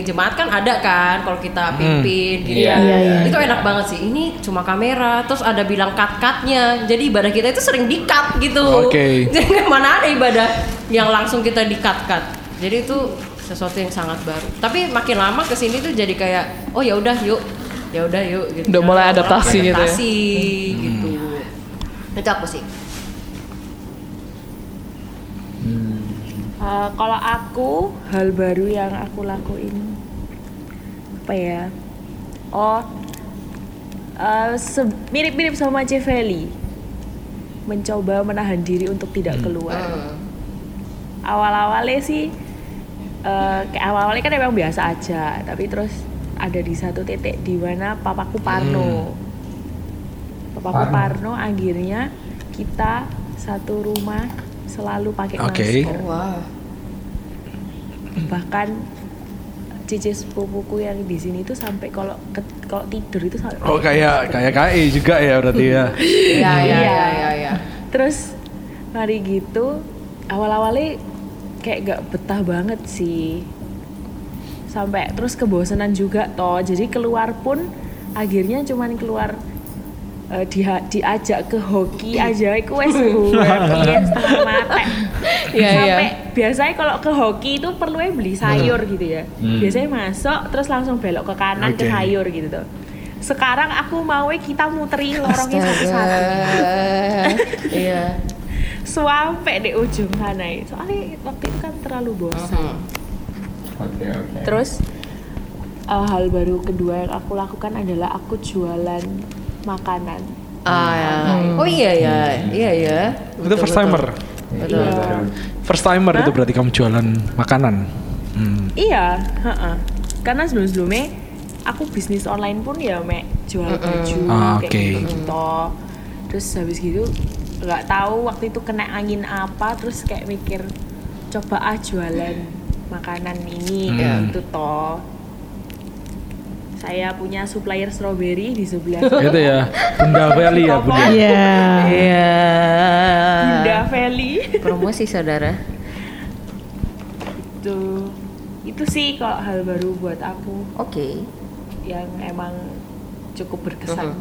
jemaat kan ada kan kalau kita pimpin gitu. Iya, kan. iya, iya. Itu enak banget sih. Ini cuma kamera, terus ada bilang cut cutnya. Jadi ibadah kita itu sering di cut gitu. Oke. Jadi mana ada ibadah yang langsung kita di cut cut. Jadi itu sesuatu yang sangat baru. Tapi makin lama ke sini tuh jadi kayak oh ya udah yuk, ya udah yuk gitu. Udah mulai adaptasi gitu ya. Adaptasi gitu. Itu aku sih. Eh, kalau aku hal baru yang aku lakuin apa ya? Oh, eh, se- mirip-mirip sama Ceveli, mencoba menahan diri untuk tidak keluar. Awal-awalnya sih, eh, kayak awal-awalnya kan emang biasa aja, tapi terus ada di satu titik di mana papaku Parno, papaku Parno. Parno akhirnya kita satu rumah selalu pakai Oke. masker Wah. bahkan cici sepupuku yang di sini tuh sampai kalau kalau tidur itu sampai Oh kayak kayak KI juga ya berarti ya. Iya iya Iya. iya iya. iya. terus mari gitu awal-awalnya kayak gak betah banget sih sampai terus kebosanan juga toh. Jadi keluar pun akhirnya cuman keluar eh, dia diajak ke hoki aja iku wes ya, sampai iya. biasanya kalau ke hoki itu perlu beli sayur gitu ya. Hmm. biasanya masuk terus langsung belok ke kanan ke Oke. sayur gitu tuh sekarang aku mau kita muteri lorongnya satu-satu. Iya. sampai di ujung sana soalnya waktu itu kan terlalu bosan Oke oke. terus uh, hal baru kedua yang aku lakukan adalah aku jualan makanan Ah, ya. Oh iya ya, iya ya. Itu first timer. Iya, baru. First timer itu berarti kamu jualan makanan. Hmm. iya heeh. karena sebelum sebelumnya aku bisnis online pun ya mek jual baju Ah, kayak oke. gitu gitu terus habis gitu nggak tahu waktu itu kena angin apa terus kayak mikir coba ah jualan makanan ini kayak Hmm. gitu toh saya punya supplier strawberry di sebelah Itu ya. Bunda Valley ya Bunda. Iya. Iya. Bunda Valley Promosi saudara. itu itu sih kalau hal baru buat aku Oke. yang emang cukup berkesan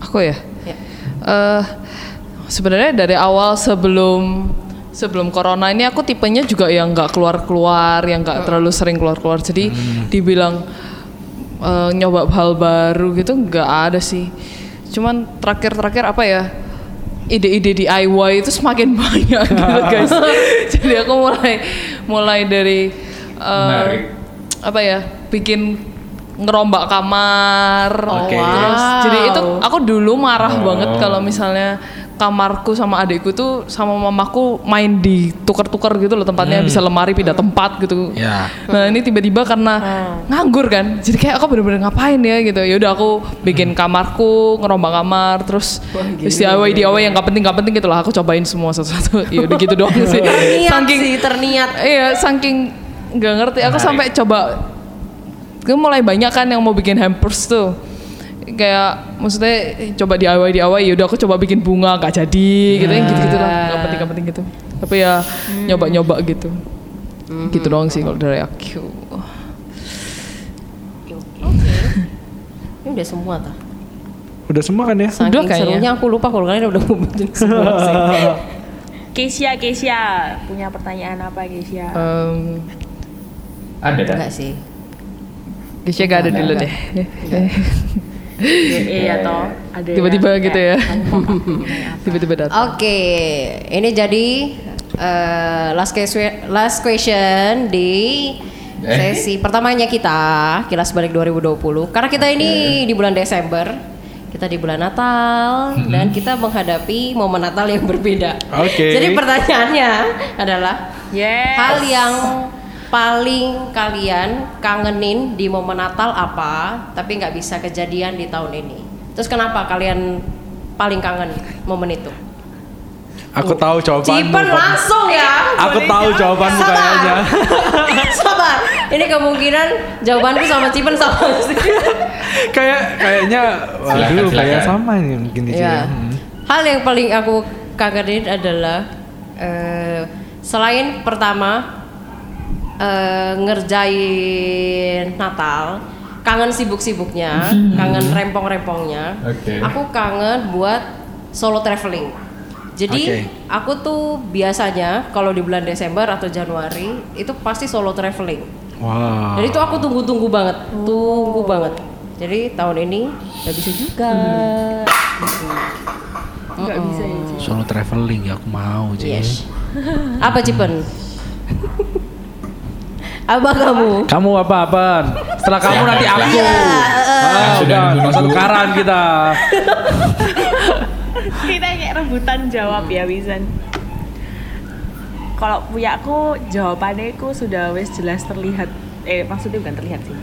Aku ya. Ya. Eh sebenarnya dari awal sebelum sebelum corona ini aku tipenya juga yang nggak keluar keluar, yang nggak terlalu sering keluar keluar. Jadi dibilang eh, nyoba hal baru gitu nggak ada sih. Cuman terakhir-terakhir apa ya? Ide-ide DIY itu semakin banyak gitu guys. Jadi aku mulai mulai dari Menarik. apa ya? Bikin ngerombak kamar. Oke. Terus jadi itu aku dulu marah Oh. banget kalau misalnya kamarku sama adikku tuh sama mamaku main di tukar-tukar gitu loh tempatnya bisa lemari pindah tempat gitu. Ya. Nah ini tiba-tiba karena nganggur kan, jadi kayak aku bener-bener ngapain ya gitu. Ya udah aku bikin kamarku, ngerombak kamar, terus terus DIY DIY yang nggak penting nggak penting gitu lah. Aku cobain semua satu-satu. Ya udah gitu doang sih. Terniat sih, terniat. Iya, saking nggak ngerti. Aku Menarik. sampai coba, gue mulai banyak kan yang mau bikin hampers tuh. Kayak maksudnya coba DIY DIY ya udah aku coba bikin bunga nggak jadi gitu yang gitu-gitu lah nggak penting nggak penting gitu. Tapi ya nyoba-nyoba gitu. Gitu doang sih kalau dari aku. Ini udah semua tuh. Udah semua kan ya? Saking Udah kayaknya. serunya aku lupa kalau kalian udah ngomongin semua sih. Kesia Kesia. Punya pertanyaan apa Kesia? Em, Ada dah. Enggak sih. Kayaknya gak ada dulu deh iya toh ada yang tiba-tiba gitu ya kayak, "Kamu mau apa? tiba-tiba datang Oke, ini jadi eh, last question, last question di Eh. sesi pertamanya kita kilas balik 2020 karena kita ini di bulan Desember kita di bulan Natal dan kita menghadapi momen Natal yang berbeda. Oke. Jadi pertanyaannya adalah Yes. hal yang paling kalian kangenin di momen Natal apa tapi nggak bisa kejadian di tahun ini. Terus kenapa kalian paling kangen momen itu? Aku tahu jawabanmu. Cipen langsung ya. Aku tahu jawabanmu Sabar. kayaknya. Sabar. Ini kemungkinan jawabanku sama Cipen sama sih. Kayak kayaknya waduh kayak sama ini mungkin di sini. Ya. Hmm. Hal yang paling aku kangenin adalah eh, selain pertama eh, ngerjain Natal, kangen sibuk-sibuknya, kangen rempong-rempongnya. Oke. Aku kangen buat solo traveling. Jadi Oke. aku tuh biasanya kalau di bulan Desember atau Januari itu pasti solo traveling. Wah. Jadi itu aku tunggu-tunggu banget, tunggu banget. Jadi tahun ini nggak bisa juga. Gitu. Nggak bisa ya. Solo traveling ya aku mau jadi. Yes. Apa Cipen? Apa kamu? Kamu apa apaan? Setelah kamu nanti aku. silakan. Ah, Yang sudah udah, nunggu-nunggu. masa tukaran kita. kita kayak rebutan jawab ya Wisan kalau punya aku jawabannya aku sudah wes jelas terlihat eh maksudnya bukan terlihat sih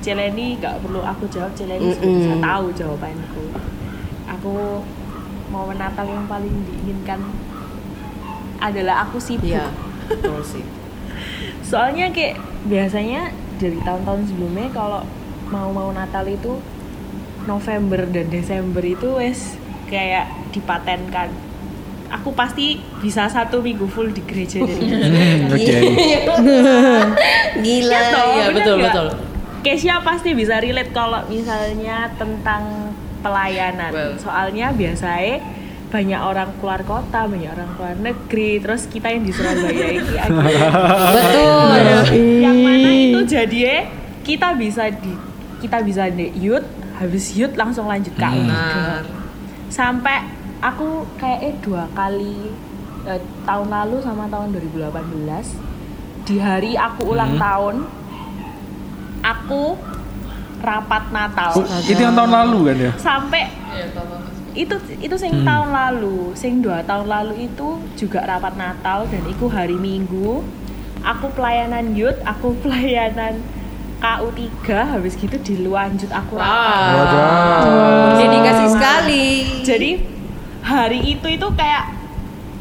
Celeni nggak perlu aku jawab Celeni sudah bisa Mm-mm. tahu jawabanku aku mau Natal yang paling diinginkan adalah aku sibuk Iya, betul sih. Soalnya kayak biasanya dari tahun-tahun sebelumnya kalau mau-mau Natal itu November dan Desember itu wes kayak dipatenkan aku pasti bisa satu minggu full di gereja dari Hmm, Oke. Gila, Iya toh, ya betul nggak? betul. Kesia pasti bisa relate kalau misalnya tentang pelayanan Well. soalnya biasanya banyak orang keluar kota, banyak orang keluar negeri, terus kita yang di Surabaya ini agak Betul. yang mana itu jadi kita bisa di kita bisa di youth habis youth langsung lanjut ke Hmm. Benar. sampai aku kayak dua kali eh, tahun lalu sama tahun 2018 di hari aku ulang Hmm. tahun aku rapat Natal Oh, itu yang tahun lalu kan ya? sampai itu itu sing tahun lalu sing dua tahun lalu itu juga rapat Natal dan itu hari Minggu aku pelayanan youth aku pelayanan KU3 habis gitu dilanjut aku rapat Wow. Dedikasi sekali. jadi hari itu itu kayak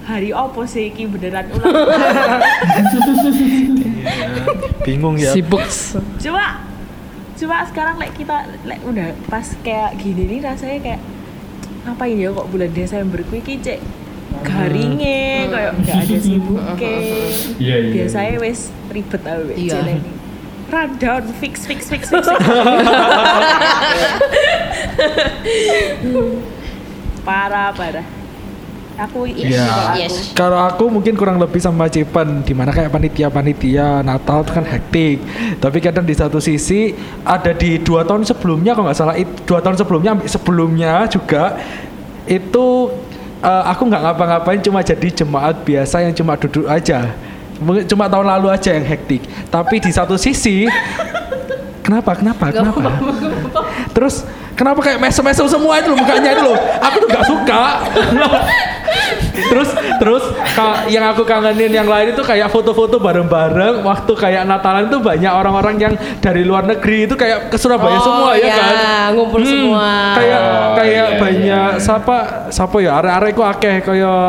hari opo sih iki beneran ulang tahun. Bingung ya. Sibuk. coba coba sekarang like kita like udah pas kayak gini nih rasanya kayak ngapain ya kok bulan Desember kuwi iki cek garinge kayak nggak ada sibuknya Iya, iya. biasanya wes ribet aja Iya. iya. rundown fix fix fix fix, fix. parah parah aku Iya. kalau aku Yes. Kalau aku mungkin kurang lebih sama Cipan di mana kayak panitia-panitia Natal itu kan hektik. Tapi kadang di satu sisi ada di dua tahun sebelumnya kalau nggak salah dua tahun sebelumnya sebelumnya juga itu eh, aku nggak ngapa-ngapain cuma jadi jemaat biasa yang cuma duduk aja. Mungkin Cuma tahun lalu aja yang hektik. Tapi di satu sisi kenapa kenapa kenapa? Terus kenapa kayak mesem-mesem semua itu loh mukanya itu loh. Aku tuh nggak suka. terus terus yang aku kangenin yang lain itu kayak foto-foto bareng-bareng waktu kayak Natalan itu banyak orang-orang yang dari luar negeri itu kayak ke Surabaya Oh, semua ya iya, kan ngumpul semua. kayak Oh, kayak iya, iya, banyak iya. siapa siapa ya arek-arek ku akeh kayak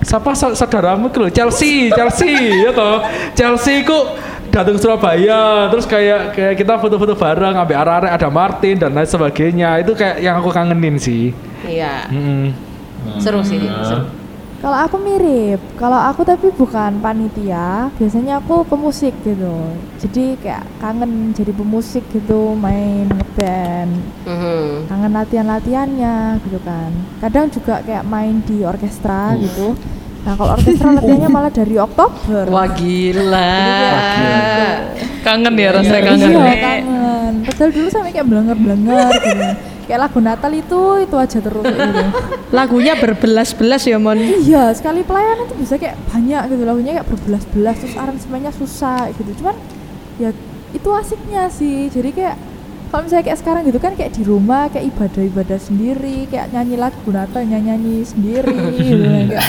siapa sa- saudaramu itu loh Chelsea Chelsea ya toh Chelsea ku datang ke Surabaya terus kayak kayak kita foto-foto bareng sampai arek-arek ada Martin dan lain sebagainya itu kayak yang aku kangenin sih Iya. Mm-mm. Seru sih, seru. Kalau aku mirip, kalau aku tapi bukan panitia, biasanya aku pemusik gitu. Jadi kayak kangen jadi pemusik gitu, main ngeband, Mhm. kangen latihan-latihannya gitu kan. Kadang juga kayak main di orkestra gitu. Nah kalau orkestra latihannya malah dari Oktober. Wah gila. Kangen ya rasanya Iya kangen. kangen. Padahal dulu sampai kayak blenger-blenger gitu. Kayak lagu Natal itu itu aja terus gitu. Lagunya berbelas-belas ya Mon. Iya, sekali pelayanan tuh bisa kayak banyak gitu lagunya kayak berbelas-belas terus aransemennya susah gitu. Cuman ya itu asiknya sih jadi kayak kalau misalnya kayak sekarang gitu kan kayak di rumah kayak ibadah-ibadah sendiri kayak nyanyi lagu Natal nyanyi sendiri gitu kan kayak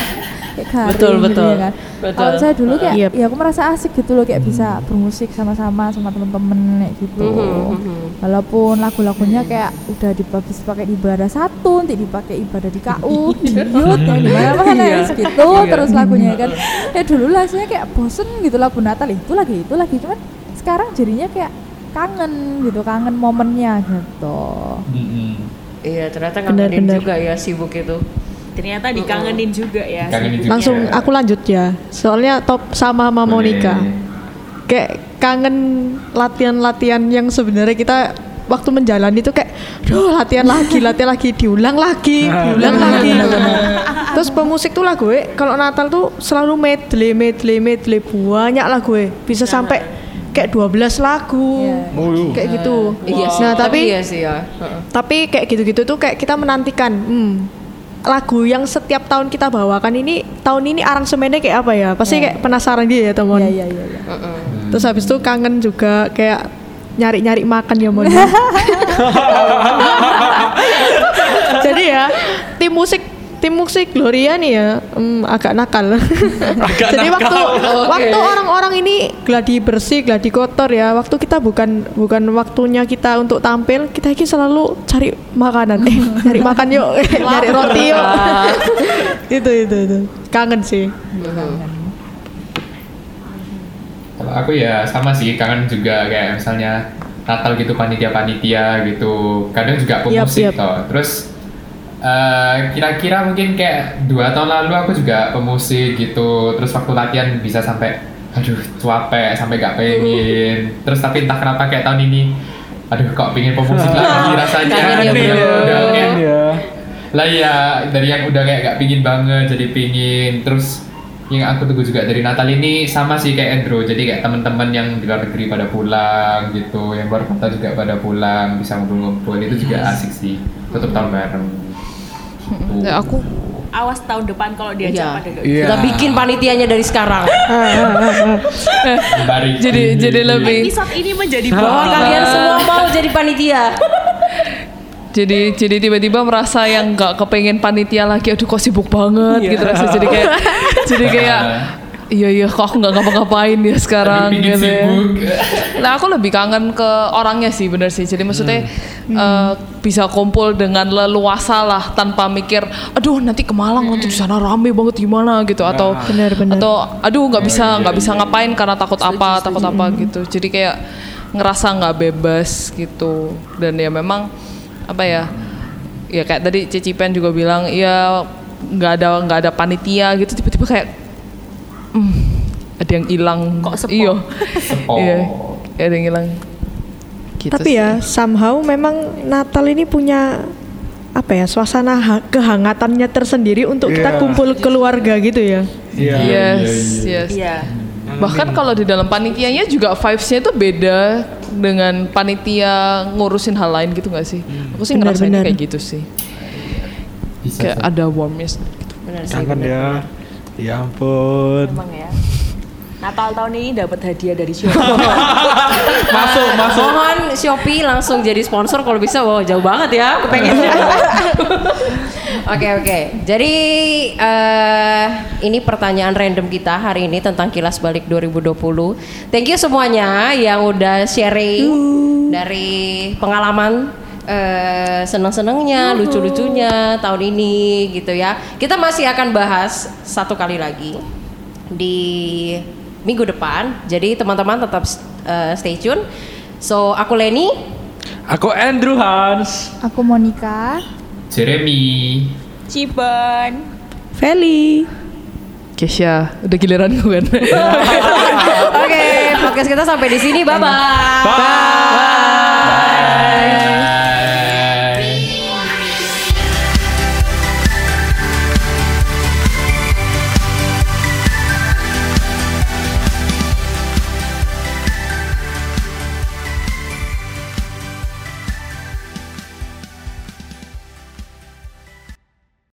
kayak garing Betul, gitu betul. ya kan Betul. kalau saya dulu kayak Yep. ya aku merasa asik gitu loh kayak bisa bermusik sama-sama sama temen-temen kayak gitu. Mhm, walaupun lagu-lagunya kayak udah dipublish pakai ibadah satu nanti dipakai ibadah di KU di youth yang di mana mana Iya. gitu terus lagunya kan. Ya dulu rasanya kayak bosen gitu lagu Natal itu lagi itu lagi. Cuman sekarang jadinya kayak kangen gitu kangen momennya gitu. Iya, ternyata Benar, ngangenin benar. juga ya sibuk itu. Ternyata dikangenin juga ya. Kangenin juga. Langsung aku lanjut ya. Soalnya top sama sama. Monica. Kayak kangen latihan-latihan yang sebenarnya kita waktu menjalani itu kayak duh latihan lagi, latihan lagi, diulang lagi, diulang lagi. Terus pemusik tuh lagu kalau Natal tuh selalu medley, medley, medley banyak lagu bisa sampai kayak 12 lagu. Kayak gitu. Iya. Sih, Nah, tapi iya sih ya. Tapi kayak gitu-gitu tuh kayak kita menantikan hmm, lagu yang setiap tahun kita bawakan ini tahun ini aransemennya kayak apa ya? Pasti kayak penasaran gitu ya teman iya iya iya iya. Heeh. terus habis itu kangen juga kayak nyari-nyari makan ya mon. Jadi ya tim musik tim musik Gloria nih ya. Hmm, agak nakal. Jadi waktu waktu orang-orang ini gladi bersih gladi kotor ya. Waktu kita bukan bukan waktunya kita untuk tampil kita ini selalu cari makanan. Eh cari makan yuk. Nyari roti yuk. Itu itu itu. Kangen sih. Kalau aku ya sama sih kangen juga kayak misalnya Natal gitu panitia-panitia gitu. Kadang juga Yap, pemusik yap. toh. Terus eh, kira-kira mungkin kayak dua tahun lalu aku juga pemusik gitu. Terus waktu latihan bisa sampai aduh capek sampai gak pengen. Terus tapi entah kenapa kayak tahun ini aduh kok pengen pemusik lagi rasanya. Ya, Dari yang bro. udah kayak Iya. lah ya dari yang udah kayak gak pingin banget jadi pingin terus yang aku tunggu juga dari Natal ini sama sih kayak Andrew jadi kayak teman-teman yang di luar negeri pada pulang gitu yang luar kota juga pada pulang bisa ngumpul-ngumpul itu juga asik sih tutup tahun bareng Ya, aku Awas tahun depan kalau diajak Iya. pada gak Iya. Kita bikin panitianya dari sekarang. Jadi ini. jadi lebih Episode ini menjadi Bahwa kalian semua mau jadi panitia. jadi jadi tiba-tiba merasa yang nggak kepengen panitia lagi aduh kok sibuk banget Iya. gitu rasanya jadi kayak jadi kayak iya iya kok aku nggak ngapa-ngapain ya sekarang gitu ya. Nah aku lebih kangen ke orangnya sih bener sih. Jadi maksudnya eh, bisa kumpul dengan leluasa lah tanpa mikir, aduh nanti ke Malang nanti di sana rame banget gimana gitu atau Benar-benar. atau aduh nggak bisa iya, nggak bisa iya. ngapain karena takut apa takut apa gitu. Jadi kayak ngerasa nggak bebas gitu dan ya memang apa ya ya kayak tadi Cici Pen juga bilang ya nggak ada nggak ada panitia gitu tiba-tiba kayak hmm, ada yang hilang Kok sepo? iya Sepo. iya ada yang hilang gitu Tapi sih. ya somehow memang Natal ini punya apa ya suasana ha- kehangatannya tersendiri untuk kita Iya. kumpul keluarga gitu ya. Iya. yes yes Iya. bahkan kalau di dalam panitianya juga vibesnya itu beda dengan panitia ngurusin hal lain gitu nggak sih aku sih Benar, ngerasain kayak gitu sih Bisa kayak sih. ada warmness Benar sih. Kangen ya. Ya ampun. Emang ya. Natal tahun ini dapat hadiah dari Shopee. Masuk, masuk. Mohon Shopee langsung jadi sponsor kalau bisa. Wow, jauh banget ya. Aku pengen. Oke oke. Jadi eh ini pertanyaan random kita hari ini tentang kilas balik 2020. Thank you semuanya yang udah sharing dari pengalaman eh seneng-senengnya, lucu-lucunya tahun ini gitu ya. Kita masih akan bahas satu kali lagi di minggu depan. Jadi teman-teman tetap eh, stay tune. So aku Leni. Aku Andrew Hans. Aku Monica. Jeremy Ciban. Feli. Kesha udah giliran gue kan Oke, podcast kita sampai di sini. Bye bye. Bye.